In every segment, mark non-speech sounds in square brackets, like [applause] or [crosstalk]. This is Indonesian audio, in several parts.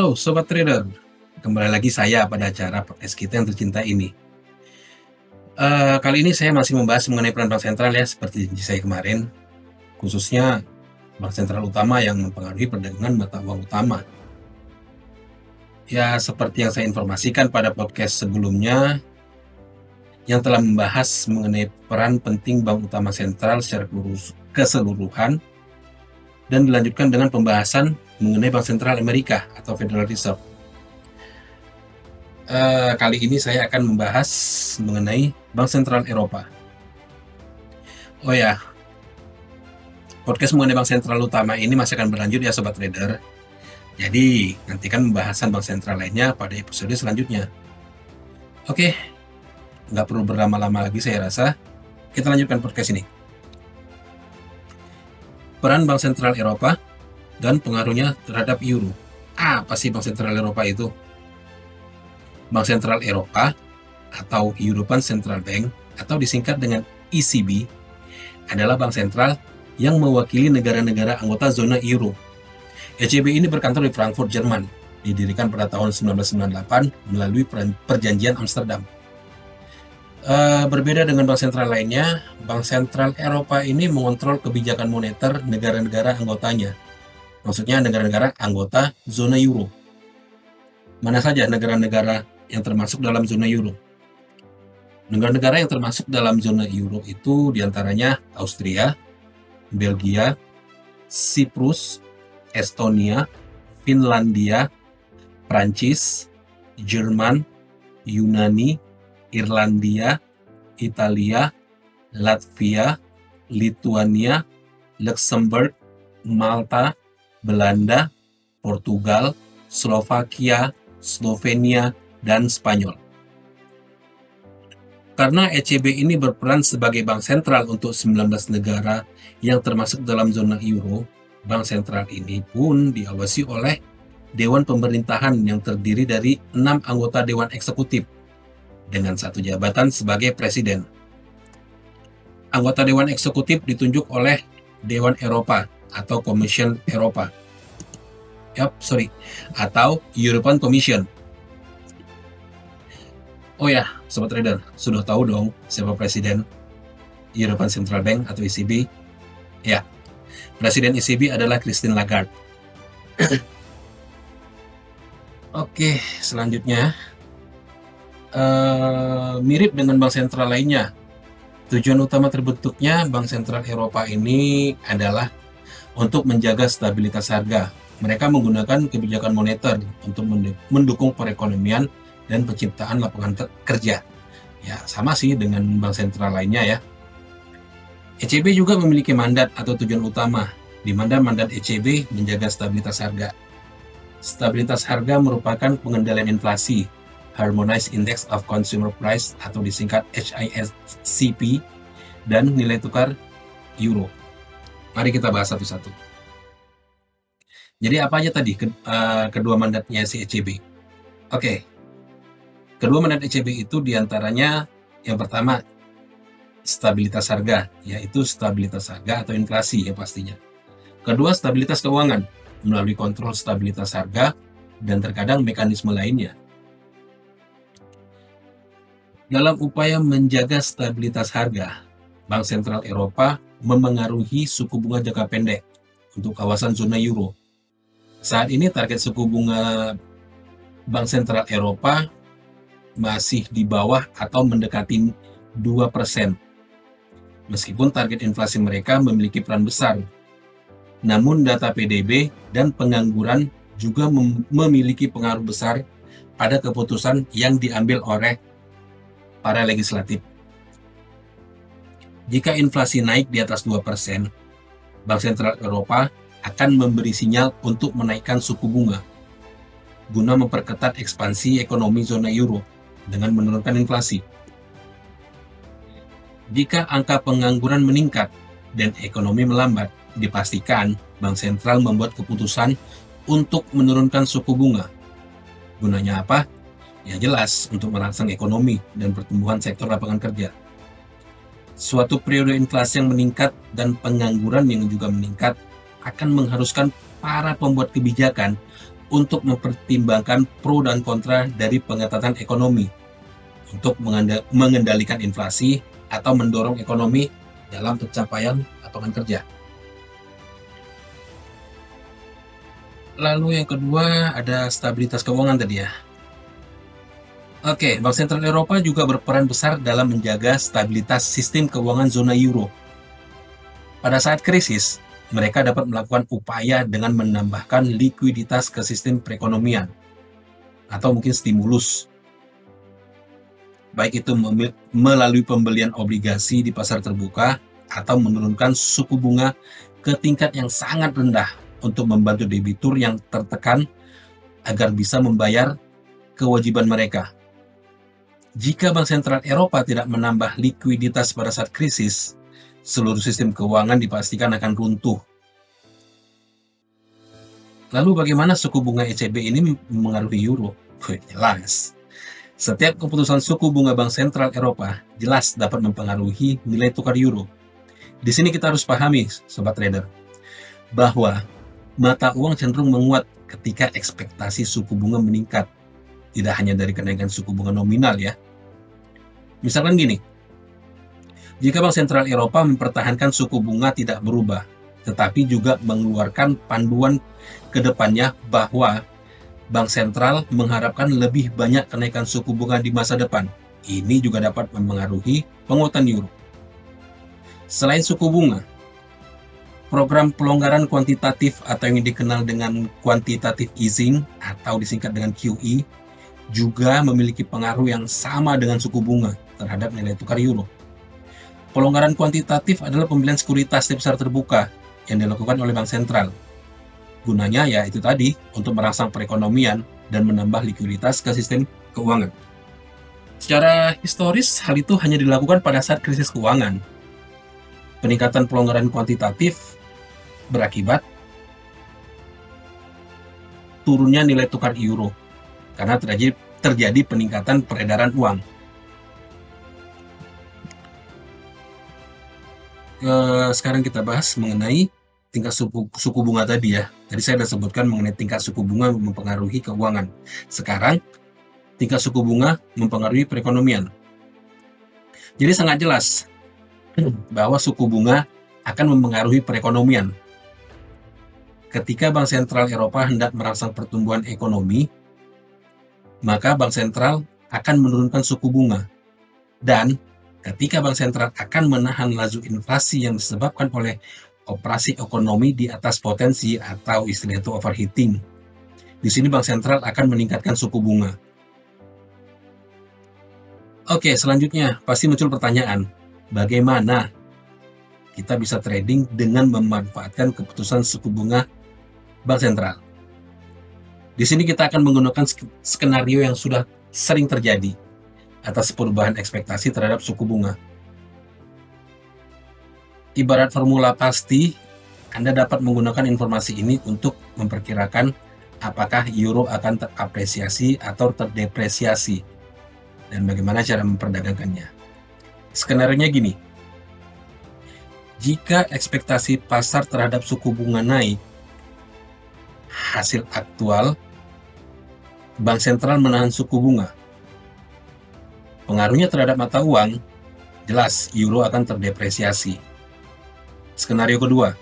Halo Sobat Trader, kembali lagi saya pada acara podcast kita yang tercinta ini. Uh, kali ini saya masih membahas mengenai peran bank sentral ya, seperti janji saya kemarin, khususnya bank sentral utama yang mempengaruhi perdagangan mata uang utama. Ya, seperti yang saya informasikan pada podcast sebelumnya, yang telah membahas mengenai peran penting bank utama sentral secara keseluruhan, dan dilanjutkan dengan pembahasan mengenai Bank Sentral Amerika atau Federal Reserve. Uh, kali ini saya akan membahas mengenai Bank Sentral Eropa. Oh ya, podcast mengenai Bank Sentral utama ini masih akan berlanjut ya Sobat Trader. Jadi, nantikan pembahasan Bank Sentral lainnya pada episode selanjutnya. Oke, nggak perlu berlama-lama lagi saya rasa. Kita lanjutkan podcast ini peran Bank Sentral Eropa dan pengaruhnya terhadap euro. Apa sih Bank Sentral Eropa itu? Bank Sentral Eropa atau European Central Bank atau disingkat dengan ECB adalah bank sentral yang mewakili negara-negara anggota zona euro. ECB ini berkantor di Frankfurt, Jerman, didirikan pada tahun 1998 melalui perjanjian Amsterdam. Uh, berbeda dengan bank sentral lainnya, bank sentral Eropa ini mengontrol kebijakan moneter negara-negara anggotanya. Maksudnya negara-negara anggota zona euro. Mana saja negara-negara yang termasuk dalam zona euro? Negara-negara yang termasuk dalam zona euro itu di antaranya Austria, Belgia, Siprus, Estonia, Finlandia, Prancis, Jerman, Yunani, Irlandia, Italia, Latvia, Lithuania, Luxembourg, Malta, Belanda, Portugal, Slovakia, Slovenia, dan Spanyol. Karena ECB ini berperan sebagai bank sentral untuk 19 negara yang termasuk dalam zona euro, bank sentral ini pun diawasi oleh Dewan Pemerintahan yang terdiri dari enam anggota Dewan Eksekutif dengan satu jabatan sebagai presiden. Anggota Dewan Eksekutif ditunjuk oleh Dewan Eropa atau Commission Eropa. Yap, sorry, atau European Commission. Oh ya, sobat trader, sudah tahu dong siapa presiden European Central Bank atau ECB? Ya, presiden ECB adalah Christine Lagarde. [clears throat] Oke, selanjutnya uh, mirip dengan bank sentral lainnya. Tujuan utama terbentuknya Bank Sentral Eropa ini adalah untuk menjaga stabilitas harga. Mereka menggunakan kebijakan moneter untuk mendukung perekonomian dan penciptaan lapangan kerja. Ya, sama sih dengan bank sentral lainnya ya. ECB juga memiliki mandat atau tujuan utama, di mana mandat ECB menjaga stabilitas harga. Stabilitas harga merupakan pengendalian inflasi, Harmonized Index of Consumer Price atau disingkat HISCP dan nilai tukar euro. Mari kita bahas satu-satu. Jadi apa aja tadi eh, kedua mandatnya si ECB? Oke, kedua mandat ECB itu di antaranya yang pertama stabilitas harga, yaitu stabilitas harga atau inflasi ya pastinya. Kedua stabilitas keuangan melalui kontrol stabilitas harga dan terkadang mekanisme lainnya dalam upaya menjaga stabilitas harga, Bank Sentral Eropa memengaruhi suku bunga jangka pendek untuk kawasan zona euro. Saat ini target suku bunga Bank Sentral Eropa masih di bawah atau mendekati 2%. Meskipun target inflasi mereka memiliki peran besar. Namun data PDB dan pengangguran juga memiliki pengaruh besar pada keputusan yang diambil oleh para legislatif. Jika inflasi naik di atas 2%, Bank Sentral Eropa akan memberi sinyal untuk menaikkan suku bunga guna memperketat ekspansi ekonomi zona euro dengan menurunkan inflasi. Jika angka pengangguran meningkat dan ekonomi melambat, dipastikan Bank Sentral membuat keputusan untuk menurunkan suku bunga. Gunanya apa? Ya jelas untuk merangsang ekonomi dan pertumbuhan sektor lapangan kerja. Suatu periode inflasi yang meningkat dan pengangguran yang juga meningkat akan mengharuskan para pembuat kebijakan untuk mempertimbangkan pro dan kontra dari pengetatan ekonomi untuk mengendalikan inflasi atau mendorong ekonomi dalam pencapaian lapangan kerja. Lalu yang kedua ada stabilitas keuangan tadi ya. Oke, Bank Sentral Eropa juga berperan besar dalam menjaga stabilitas sistem keuangan zona euro. Pada saat krisis, mereka dapat melakukan upaya dengan menambahkan likuiditas ke sistem perekonomian atau mungkin stimulus. Baik itu melalui pembelian obligasi di pasar terbuka atau menurunkan suku bunga ke tingkat yang sangat rendah untuk membantu debitur yang tertekan agar bisa membayar kewajiban mereka. Jika Bank Sentral Eropa tidak menambah likuiditas pada saat krisis, seluruh sistem keuangan dipastikan akan runtuh. Lalu bagaimana suku bunga ECB ini mengaruhi euro? Jelas. Setiap keputusan suku bunga Bank Sentral Eropa jelas dapat mempengaruhi nilai tukar euro. Di sini kita harus pahami, sobat trader, bahwa mata uang cenderung menguat ketika ekspektasi suku bunga meningkat tidak hanya dari kenaikan suku bunga nominal ya. Misalkan gini, jika Bank Sentral Eropa mempertahankan suku bunga tidak berubah, tetapi juga mengeluarkan panduan ke depannya bahwa Bank Sentral mengharapkan lebih banyak kenaikan suku bunga di masa depan. Ini juga dapat mempengaruhi penguatan euro. Selain suku bunga, program pelonggaran kuantitatif atau yang dikenal dengan quantitative easing atau disingkat dengan QE juga memiliki pengaruh yang sama dengan suku bunga terhadap nilai tukar euro. Pelonggaran kuantitatif adalah pembelian sekuritas di pasar terbuka yang dilakukan oleh bank sentral. Gunanya ya itu tadi untuk merangsang perekonomian dan menambah likuiditas ke sistem keuangan. Secara historis, hal itu hanya dilakukan pada saat krisis keuangan. Peningkatan pelonggaran kuantitatif berakibat turunnya nilai tukar euro karena terjadi, terjadi peningkatan peredaran uang. Ke, sekarang kita bahas mengenai tingkat suku, suku bunga tadi ya. Tadi saya sudah sebutkan mengenai tingkat suku bunga mempengaruhi keuangan. Sekarang tingkat suku bunga mempengaruhi perekonomian. Jadi sangat jelas [clears throat] bahwa suku bunga akan mempengaruhi perekonomian. Ketika Bank Sentral Eropa hendak merangsang pertumbuhan ekonomi, maka bank sentral akan menurunkan suku bunga. Dan ketika bank sentral akan menahan laju inflasi yang disebabkan oleh operasi ekonomi di atas potensi atau istilah itu overheating. Di sini bank sentral akan meningkatkan suku bunga. Oke, selanjutnya pasti muncul pertanyaan, bagaimana kita bisa trading dengan memanfaatkan keputusan suku bunga bank sentral? Di sini kita akan menggunakan skenario yang sudah sering terjadi atas perubahan ekspektasi terhadap suku bunga. Ibarat formula pasti, Anda dapat menggunakan informasi ini untuk memperkirakan apakah euro akan terapresiasi atau terdepresiasi dan bagaimana cara memperdagangkannya. Skenario-nya gini. Jika ekspektasi pasar terhadap suku bunga naik, hasil aktual Bank sentral menahan suku bunga. Pengaruhnya terhadap mata uang, jelas euro akan terdepresiasi. Skenario kedua,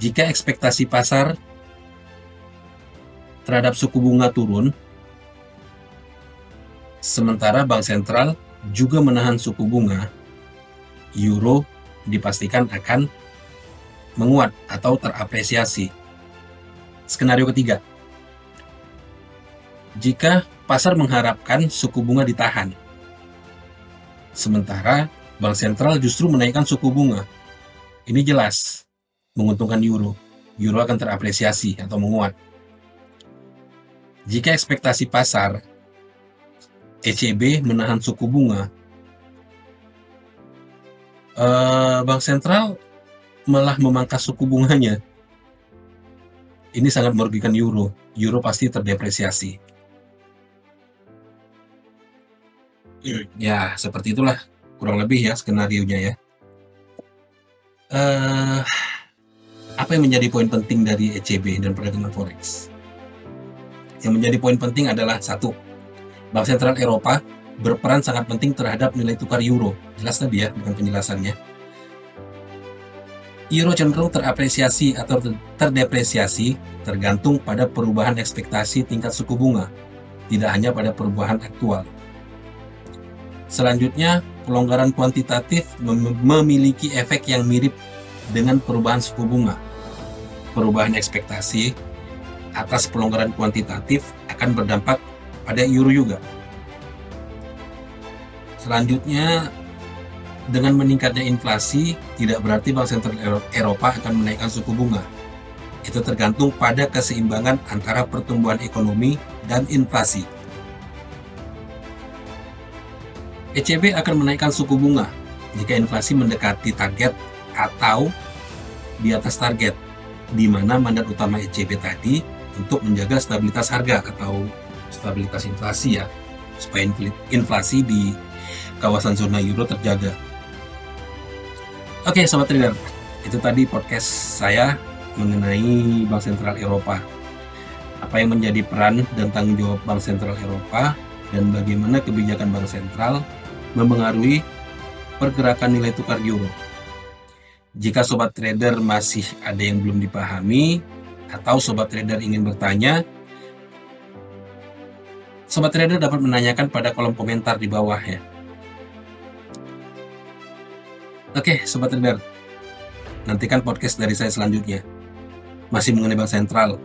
jika ekspektasi pasar terhadap suku bunga turun, sementara bank sentral juga menahan suku bunga, euro dipastikan akan menguat atau terapresiasi. Skenario ketiga, jika pasar mengharapkan suku bunga ditahan. Sementara bank sentral justru menaikkan suku bunga. Ini jelas menguntungkan euro. Euro akan terapresiasi atau menguat. Jika ekspektasi pasar ECB menahan suku bunga, eh, bank sentral malah memangkas suku bunganya. Ini sangat merugikan euro. Euro pasti terdepresiasi. Ya, seperti itulah kurang lebih ya skenario-nya ya. Uh, apa yang menjadi poin penting dari ECB dan perdagangan forex? yang menjadi poin penting adalah satu, Bank Sentral Eropa berperan sangat penting terhadap nilai tukar euro. Jelas tadi ya dengan penjelasannya. Euro cenderung terapresiasi atau terdepresiasi tergantung pada perubahan ekspektasi tingkat suku bunga, tidak hanya pada perubahan aktual. Selanjutnya, pelonggaran kuantitatif mem memiliki efek yang mirip dengan perubahan suku bunga. Perubahan ekspektasi atas pelonggaran kuantitatif akan berdampak pada euro juga. Selanjutnya, dengan meningkatnya inflasi, tidak berarti Bank Sentral Eropa akan menaikkan suku bunga. Itu tergantung pada keseimbangan antara pertumbuhan ekonomi dan inflasi. ECB akan menaikkan suku bunga jika inflasi mendekati target atau di atas target, di mana mandat utama ECB tadi untuk menjaga stabilitas harga atau stabilitas inflasi ya, supaya inflasi di kawasan zona euro terjaga. Oke, sobat trader, itu tadi podcast saya mengenai Bank Sentral Eropa. Apa yang menjadi peran dan tanggung jawab Bank Sentral Eropa dan bagaimana kebijakan Bank Sentral mempengaruhi pergerakan nilai tukar euro. Jika sobat trader masih ada yang belum dipahami atau sobat trader ingin bertanya, sobat trader dapat menanyakan pada kolom komentar di bawah ya. Oke, Sobat Trader. Nantikan podcast dari saya selanjutnya. Masih mengenai Bank Sentral,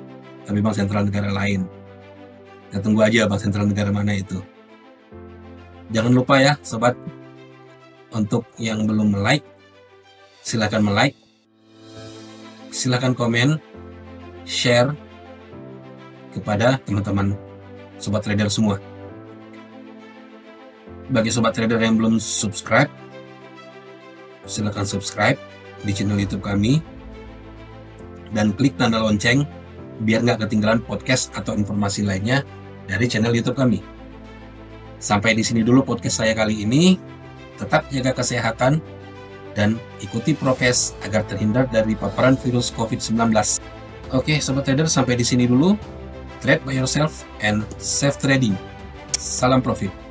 tapi Bank Sentral negara lain. Kita tunggu aja Bank Sentral negara mana itu. Jangan lupa ya, Sobat. Untuk yang belum like, silahkan like. Silahkan komen, share kepada teman-teman Sobat Trader semua. Bagi Sobat Trader yang belum subscribe, silahkan subscribe di channel YouTube kami dan klik tanda lonceng biar nggak ketinggalan podcast atau informasi lainnya dari channel YouTube kami. Sampai di sini dulu podcast saya kali ini. Tetap jaga kesehatan dan ikuti prokes agar terhindar dari paparan virus COVID-19. Oke, sobat trader, sampai di sini dulu. Trade by yourself and safe trading. Salam profit.